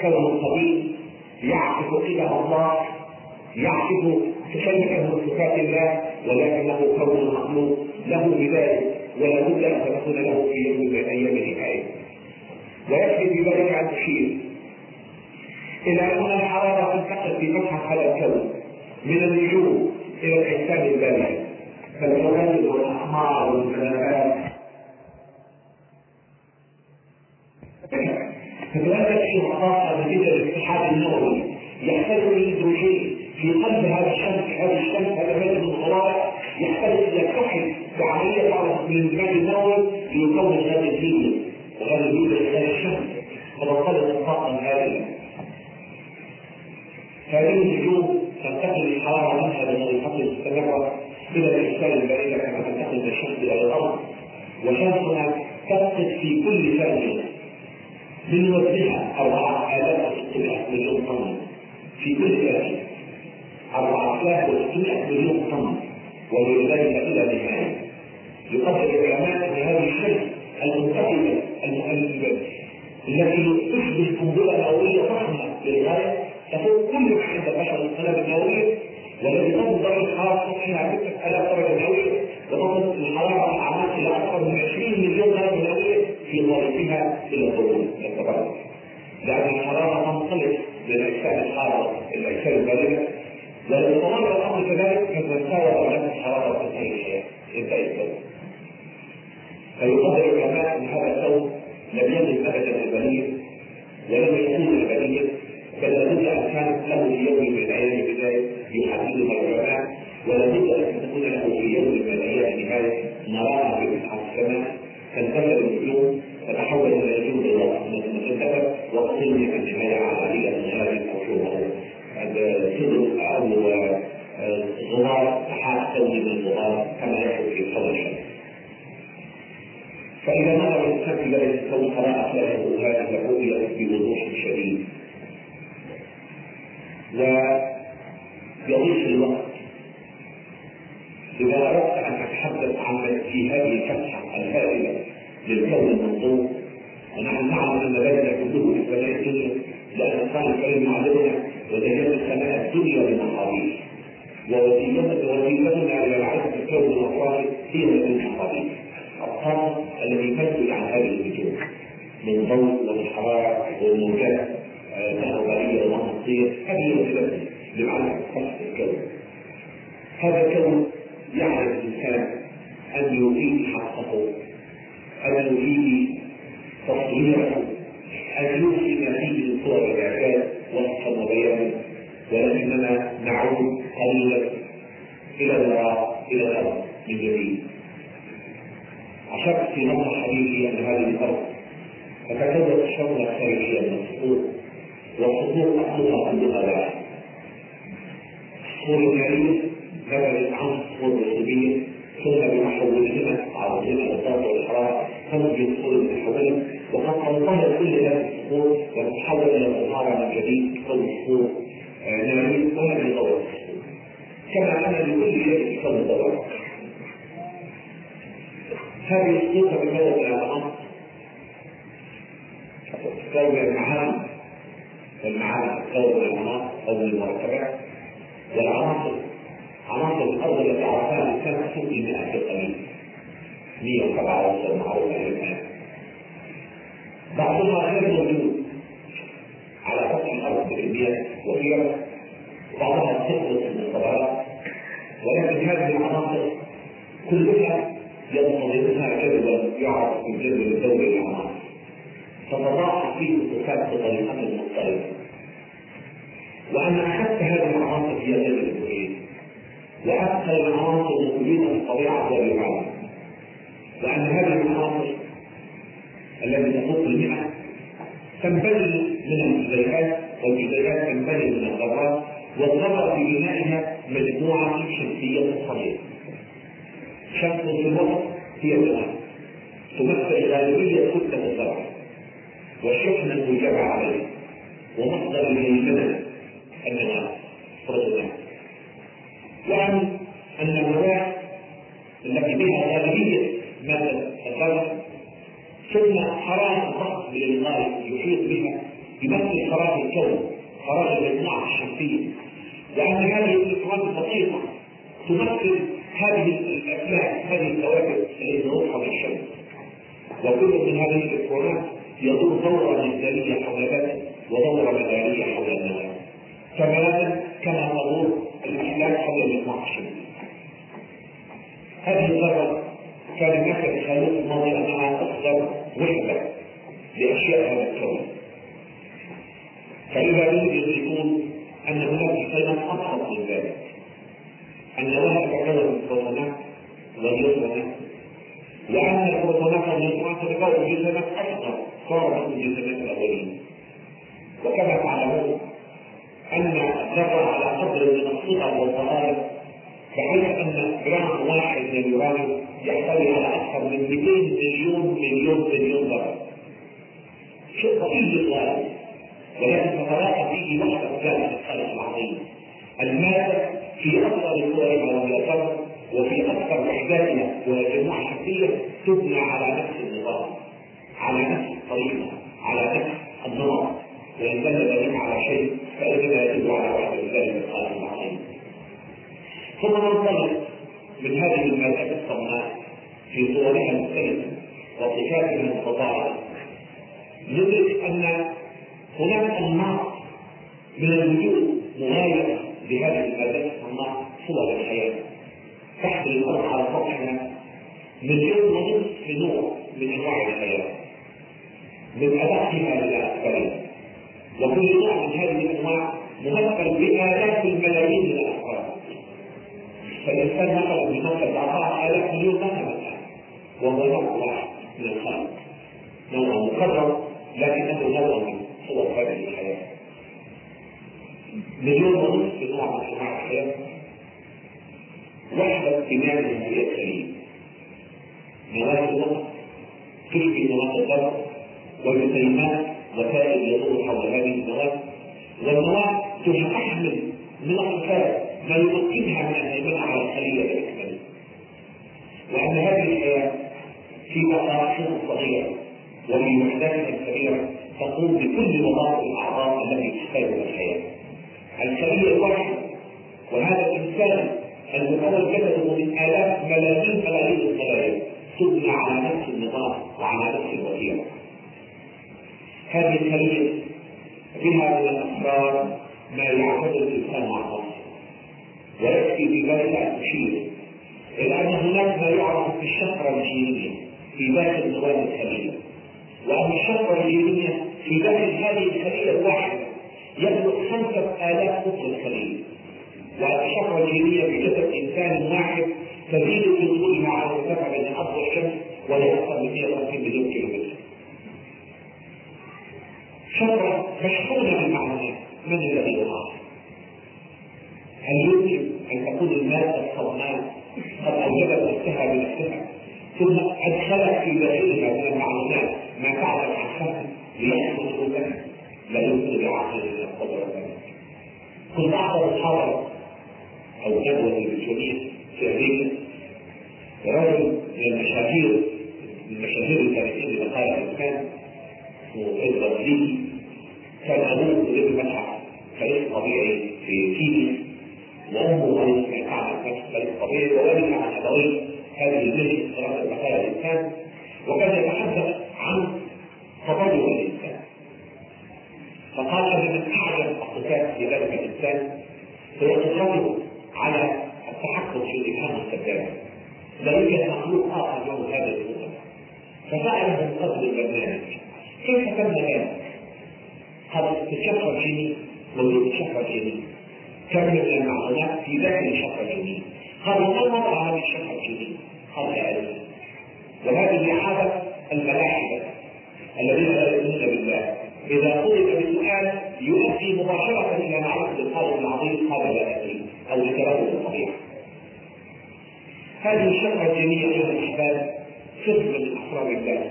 كون قديم يعكس قدم الله يعكس تشبه من صفات الله ولكنه كون مخلوق له بدايه ولا بد أن تكون له في يوم من الأيام نهايه ويكفي في ذلك ان تشير إلى أن الحرارة تنتقل في فتحه هذا الكون من النجوم إلى الاجسام الباليه فالكواكب والأقمار والفلكات فتولد في خاصه نتيجه الاتحاد النووي يحتاج الهيدروجين في قلب هذا الشمس هذه الشمس هذا ماده من الغراب يحتاج إلى كحل بعملية من الانزيم النووي ليكون هذا الهيدروجين وهذا الهيدروجين هذه الشمس فتنطلق الطاقه الهائله هذه النجوم تنتقل الحرارة منها بطريقه مستمره إلى الأجسام البعيدة كما تنتقل الشمس إلى الأرض وشمسنا تفقد في كل ثانية من وزنها أربعة آلاف وستمائة مليون طن. في كل ثانية أربعة آلاف وستمائة مليون طن ولذلك إلى نهاية. يقدر العلماء أن هذه الشمس المنتقلة التي تشبه قنبلة نووية ضخمة للغاية تفوق كل ما عند البشر القنابل النووية والذي تصل درجة الحرارة فيها 6000 درجة مئوية وتصل الحرارة الأعماق إلى أكثر من 20 مليون درجة مئوية في ظرفها إلى الظلول إلى التبرد. لأن الحرارة تنطلق من أجسام الحارة إلى الأجسام الباردة ولو استمر الأمر كذلك فتتساوى درجات الحرارة في الحياة يبدأ يتساوى. فيقدر العلماء ان هذا الكون لم يكن أبدا البليه ولم يكون البليه بل لابد أن كانت له في يوم من الأيام بدايه يحددها العلماء ولابد أن تكون له في يوم من الأيام نهايه نراها المحاضير الطاقة التي تنتج عن هذه النجوم من ضوء ومن حرارة وموجات كهربائية ومغناطيسية هذه وسيلتنا لمعرفة خلق الكون. هذا الكون يعرف الإنسان أن يفيد حقه أن يفيد تصويره أن يوصي ما فيه من صور الإعجاز وصفا وبيانا ولكننا نعود قليلا إلى الوراء إلى الأرض من جديد. في نظر حبيبي أن هذه الأرض. تتكون الشر الخارجية من الصخور والصخور أصلها كلها واحد الصخور النارية نبذت عن الصخور الرسوبية ثم بمحولهما عرضهما الضغط والحرارة تنتج الصخور المتحولة وقد تنطلق كل هذه الصخور وتتحول إلى من جديد تكون صخور نارية وهذه دورة الصخور كما أن لكل شيء تكون دورة هذه الصخور تتكون من الموجودة في الطبيعة والعالم وأن هذه العناصر التي تخص المئة تنبني من الجزيئات والجزيئات تنبني من الذرات والذرة في بنائها مجموعة شمسية صغيرة. شمس في الوسط هي الإمام تمثل غالبية كتلة الذرة والشحنة الموجبة عليه ومصدر الهيمنة النظام بروتونات يعني أن الهواء التي بها غالبيه ماده الذره ثم حراره الضغط للغايه يحيط بها يمثل حراره الكون حراره المجموعه الشمسيه وأن هذه الالكترونات الدقيقة تمثل هذه الافلاك هذه الكواكب التي تدور حول الشمس. وكل من هذه الالكترونات يدور دورة ميزانيه حول ذاته ودورة مداريه حول النواه تماما كما تدور الأحلام حول المجموعة الشمسية. هذه كان مثل خلوق الماضي أنها أصغر وحدة لأشياء هذا الكون. يريد يدركون أن هناك شيئا أبسط من ذلك. النواة تتكون من البروتونات والنيوترونات وأن البروتونات والنيوترونات تتكون جسمات أصغر صارت من الجسمات الأولين. وكما تعلمون أن الذره على قدر من الصغر والصغائر بحيث إن جرام واحد من اليورانيوم يحتوي على أكثر من 200 مليون مليون مليون ذره. شيء ضئيل للغايه ولكن تتراءى فيه وحده ذلك الخلق العظيم. الماده في اصغر صورها وميسرها وفي أكثر وحداتها ومجموعه شمسيه تبنى على نفس النظام على نفس الطريقة على نفس النظام وإن دل ذلك على شيء فإنما يدل على وحدة ذلك الخالق العظيم. ثم ننطلق من هذه المادة الصماء في صورها المختلفة وصفاتها المتضاعفة ندرك أن هناك أنماط من الوجود مغايرة بهذه المادة الصماء صور الحياة. تحت الأرض على سطحها مليون ونصف نوع من أنواع الحياة. من ادقها إلى اكثرها وكل نوع من هذه الأنواع ممثل بآلاف الملايين من فالانسان مثلا بيمثل اربعه الاف مليون مثلا وهو نوع واحد من الخلق نوع مكرر لكنه نوع من صور هذه الحياة مليون ونصف نوع من انواع الحياة وحدة اجتماعية هي السليم مواد الوقت تشبه مواد الضرب والجسيمات وسائل يدور حول هذه المواد والمواد تحمل من الصفات ما يمكنها من الهيمنة على الخلية بالأكمل وأن هذه الحياة في مقاصد صغيرة وفي وحداتها الكبيرة تقوم بكل وظائف الأعضاء التي تحتاجها الحياة. الخلية الواحدة وهذا الإنسان المكون جسده من آلاف ملايين ملايين الخلايا تبنى على نفس النظام وعلى نفس الوتيرة هذه الخلية فيها من الأسرار ما يعتبر الإنسان مع نفسه ويكفي في ذلك أن تشير إلى أن هناك ما يعرف بالشفرة الجينية في داخل نظام الخلية وأن الشفرة الجينية في داخل هذه الخلية الواحدة يبلغ خمسة آلاف قطر الخلية والشفرة الجينية في جسد إنسان واحد تزيد في طولها على ارتفاع بين الأرض والشمس ولا أكثر من 150 مليون كيلومتر. شفرة مشحونة بالمعلومات من الذي؟ هل يمكن أن تكون المادة الصوماء قد أوجدت نفسها بنفسها ثم أدخلت في داخلها من المعلومات ما تعلم عن خلقه ليحدث لك لا يمكن بعقل القدرة كنت أحضر محاضرة أو ندوة تلفزيونية في أمريكا رجل من المشاهير من المشاهير التاريخيين لبقايا الإنسان ليكي كان أبوه مدير متحف تاريخ طبيعي في كينيا. كانت تعمل نفس تاريخ طبيعي ووالد عن أبويه هذه المهنة دراسة بقايا الإنسان وكان يتحدث عن تطور الإنسان. فقال أن من أعجب الصفات في ذلك الإنسان هو قدرته على التحكم في الإبهام السجاد لا يوجد مخلوق آخر له هذا القدرة فسأله من البرنامج كيف تم ذلك؟ قد الشفرة الجيني وجود الشفرة الجيني كم من المعلومات في الشفرة الجينية قال ما وضع هذه الشفرة الجينية قبل ألف وهذه عادة الملاحدة الذين لا يؤمنون بالله. إذا طلب بسؤال يؤدي مباشرة إلى معرفة الخالق العظيم قبل ذاته أو لتلوث الطبيعة. هذه الشفرة الجميع أيها الأحباب سر من أسرار الله.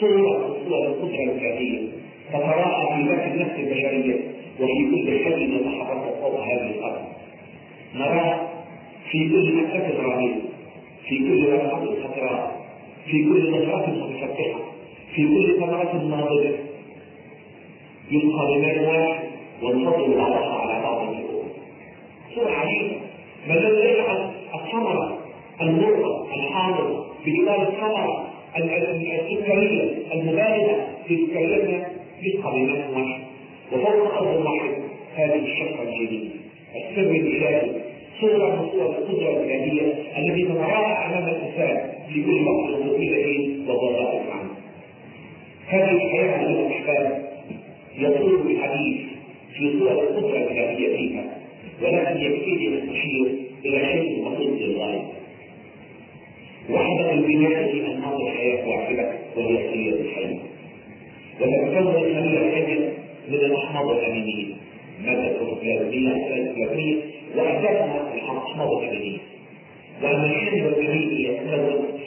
صورة من صور القدرة الذاتية تتراءى في ذات النفس البشرية. وفي كل حي يتحرك فوق هذه الأرض. نراه في كل نكتة رهيبة في كل ورقة خضراء في كل نظرة متفتحة في كل ثمرة ناضجة يبقى بمال واحد ويفضل بعضها على بعض الأمور. صورة عجيبة ما الذي يجعل الثمرة المرة الحاضرة بجوار الثمرة السكرية المبالغة في سكريتها يبقى بمال واحد وفوق أرض واحد هذه الشفرة الجديدة السر الإلهي صورة من القدرة الإلهية التي تتراءى أمام الإنسان في كل وقت وطيلة وضرائب عنه. هذه الحياة من الأحباب يطول الحديث في صور القدرة الإلهية فيها ولكن يكفيني أن أشير إلى شيء بسيط للغاية. وحدة البناء في أنماط الحياة واحدة وهي خلية الحياة. وتتكون الخلية الحية من الأحماض الأمينية مادة البروتوبلازمية البلازمية وأساسها الأحماض الأمينية. وأن الحمض الأميني يتكون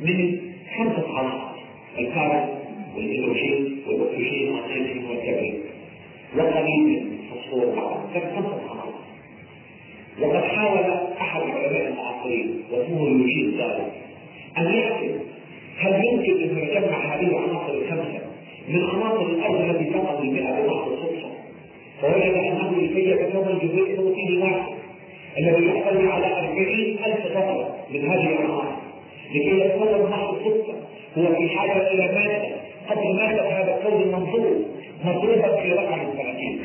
من خمسة عناصر الكربون والهيدروجين والاكسجين والنيتروجين والكبريت. وقليل من الفوسفور كانت خمسة عناصر وقد حاول أحد العلماء المعاصرين واسمه يوجين داروين أن يحسب هل يمكن أن نجمع هذه العناصر الخمسة من عناصر الأرض التي تقع المئه بمحض الصدفه فوجد أنه لكي يتكون جزيء بروتيني واحد. الذي يحتوي على أربعين ألف ذرة من هذه العناصر لكي يتكون محض الصدفه هو في حاجة إلى مادة قد مادة هذا الكون المنظور؟ مضروبة في رقم الثلاثين.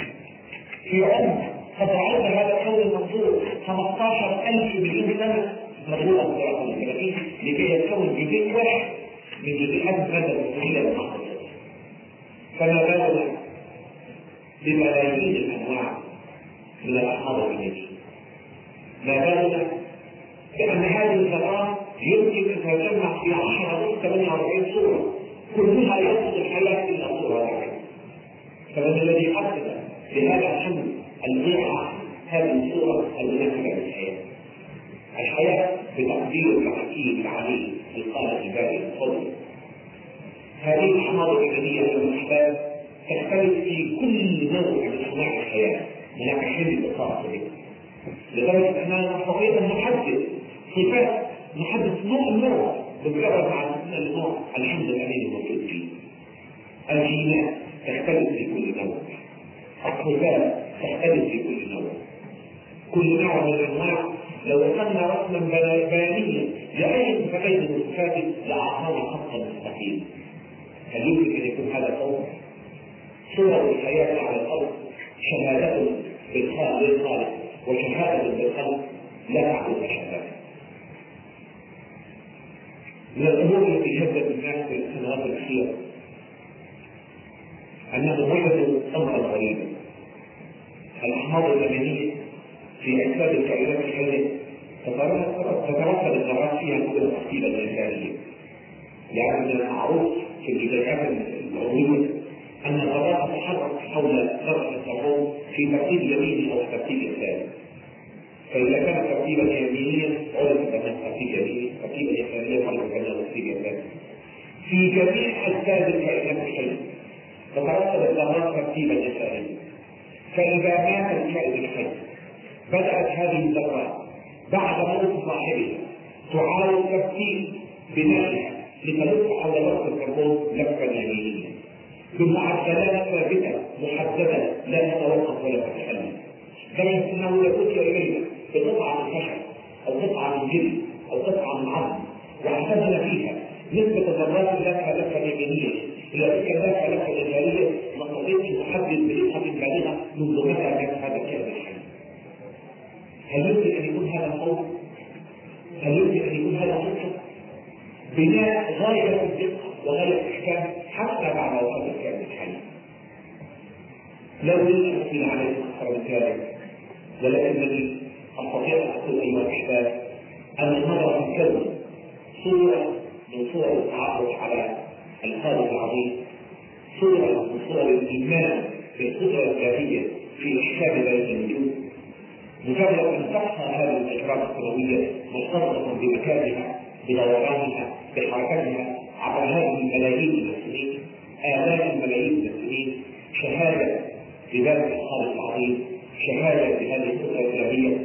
في عمق قد عد هذا الكون المنظور 15000 مليون سنة. مضروبة في رقم الثلاثين. لكي يتكون جزيء واحد. من جزيئات المادة المستحيلة للمحضر بالنا بملايين الأنواع من الأمينية ما بالنا بأن هذه الذرات يمكن أن تجمع في 10 48 صورة. كلها يفقد الحياة إلا صورة واحدة. فمن الذي قصد لهذا الحمل البيعة هذه الصورة المناسبة للحياة. الحياة بتقدير الحكيم العليم الخالق البارئ الفضل هذه الأحماض الإيمانية والأحباب تختلف في كل نوع من أنواع الحياة هناك حمل خاص به لدرجة أننا نستطيع أن نحدد صفات نحدد نوع. النوع بالجرد عن النوع الحمد الأمين الموجود فيه الجينات تختلف في كل نوع. الصفات تختلف في كل نوع. كل نوع من الأنواع. لو وصلنا رسما بيانيا لاي صفتين من الصفات لأعطانا خطا مستقيما هل يمكن أن يكون هذا صوت صور الحياة على الأرض شهادة بالخالق وشهادة بالخلق لا تعبد شهادة. من الأمور التي شدت الناس في السنوات الأخيرة انهم وجدوا امرا غريبا الأحماض الامينيه في اجساد الكائنات الحية تترتب الذرات فيها كل الترتيب الانسانيه يعني من المعروف في الجزيئات العضويه أن الذرات تتحرك حول ذره الكربون في ترتيب يميني أو ترتيب يساري فإذا كان ترتيبا يمينيا عرف بأنه ترتيب يميني، ترتيبا يساريا عرف بأنه ترتيب يساري. في جميع أجساد الكائنات الحية تترتب الذرات ترتيبا يساريا. فإذا مات الكائن الحي بدأت هذه الذرات بعد موت صاحبها تعاود ترتيب بنائها لتلف حول وقت الكربون لفا يمينيا بمعدلات ثابته محدده لا تتوقف ولا تتحلل لدرجه انه اتي إلينا بقطعة من خشب أو قطعة من جلد أو قطعة من عظم واعتمد فيها نسبة الذرات لفة لفة يمينية إلى تلك اللفة لفة يسارية نستطيع أن نحدد بدقة بالغة منذ متى كان هذا الكائن الحي. هل يمكن أن يكون هذا الصوت؟ هل يمكن أن يكون هذا صوت؟ بناء غاية الدقة وغاية الإحكام حتى بعد وفاة الكائن الحي. لو لم أطيل عليكم أكثر من ذلك ولكنني أستطيع أن أقول أيها الأحباب أن في الكون صورة من صور التعرف على الخالق العظيم صورة من صور الإيمان بالقدرة الذاتية في إحكام ذلك الوجود مجرد أن تحصى هذه التجربة السماوية مرتبطة بمكانها بدورانها بحركتها عبر هذه الملايين من السنين آلاف الملايين من السنين شهادة بذلك الخالق العظيم شهادة بهذه القدرة الإلهية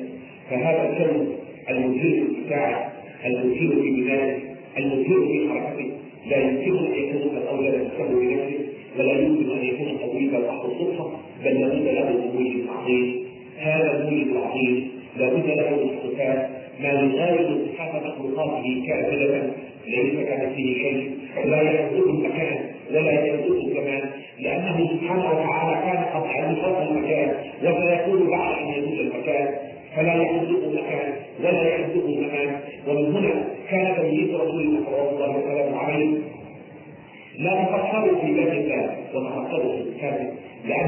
فهذا الكون المثير في الساعة المثير في بنائه المثير في حركته لا يمكن أن يكون قد أوجد نفسه بنفسه ولا يمكن أن يكون طويلا تحت الصدفه بل لابد له من موجب عظيم هذا الموجب العظيم لابد له من صفات ما يغاير صفات مخلوقاته كامله ليس كمثله شيء لا يحدثه المكان ولا يحدثه الزمان لأنه سبحانه وتعالى كان قد علم فوق المكان وسيكون بعد أن يزول المكان. فلا يحدثه المكان ولا يحدثه الزمان ومن هنا كان تمييز رسول الله صلى الله عليه وسلم لا تفكروا في ذات الله وتفكروا في الكتاب. لأن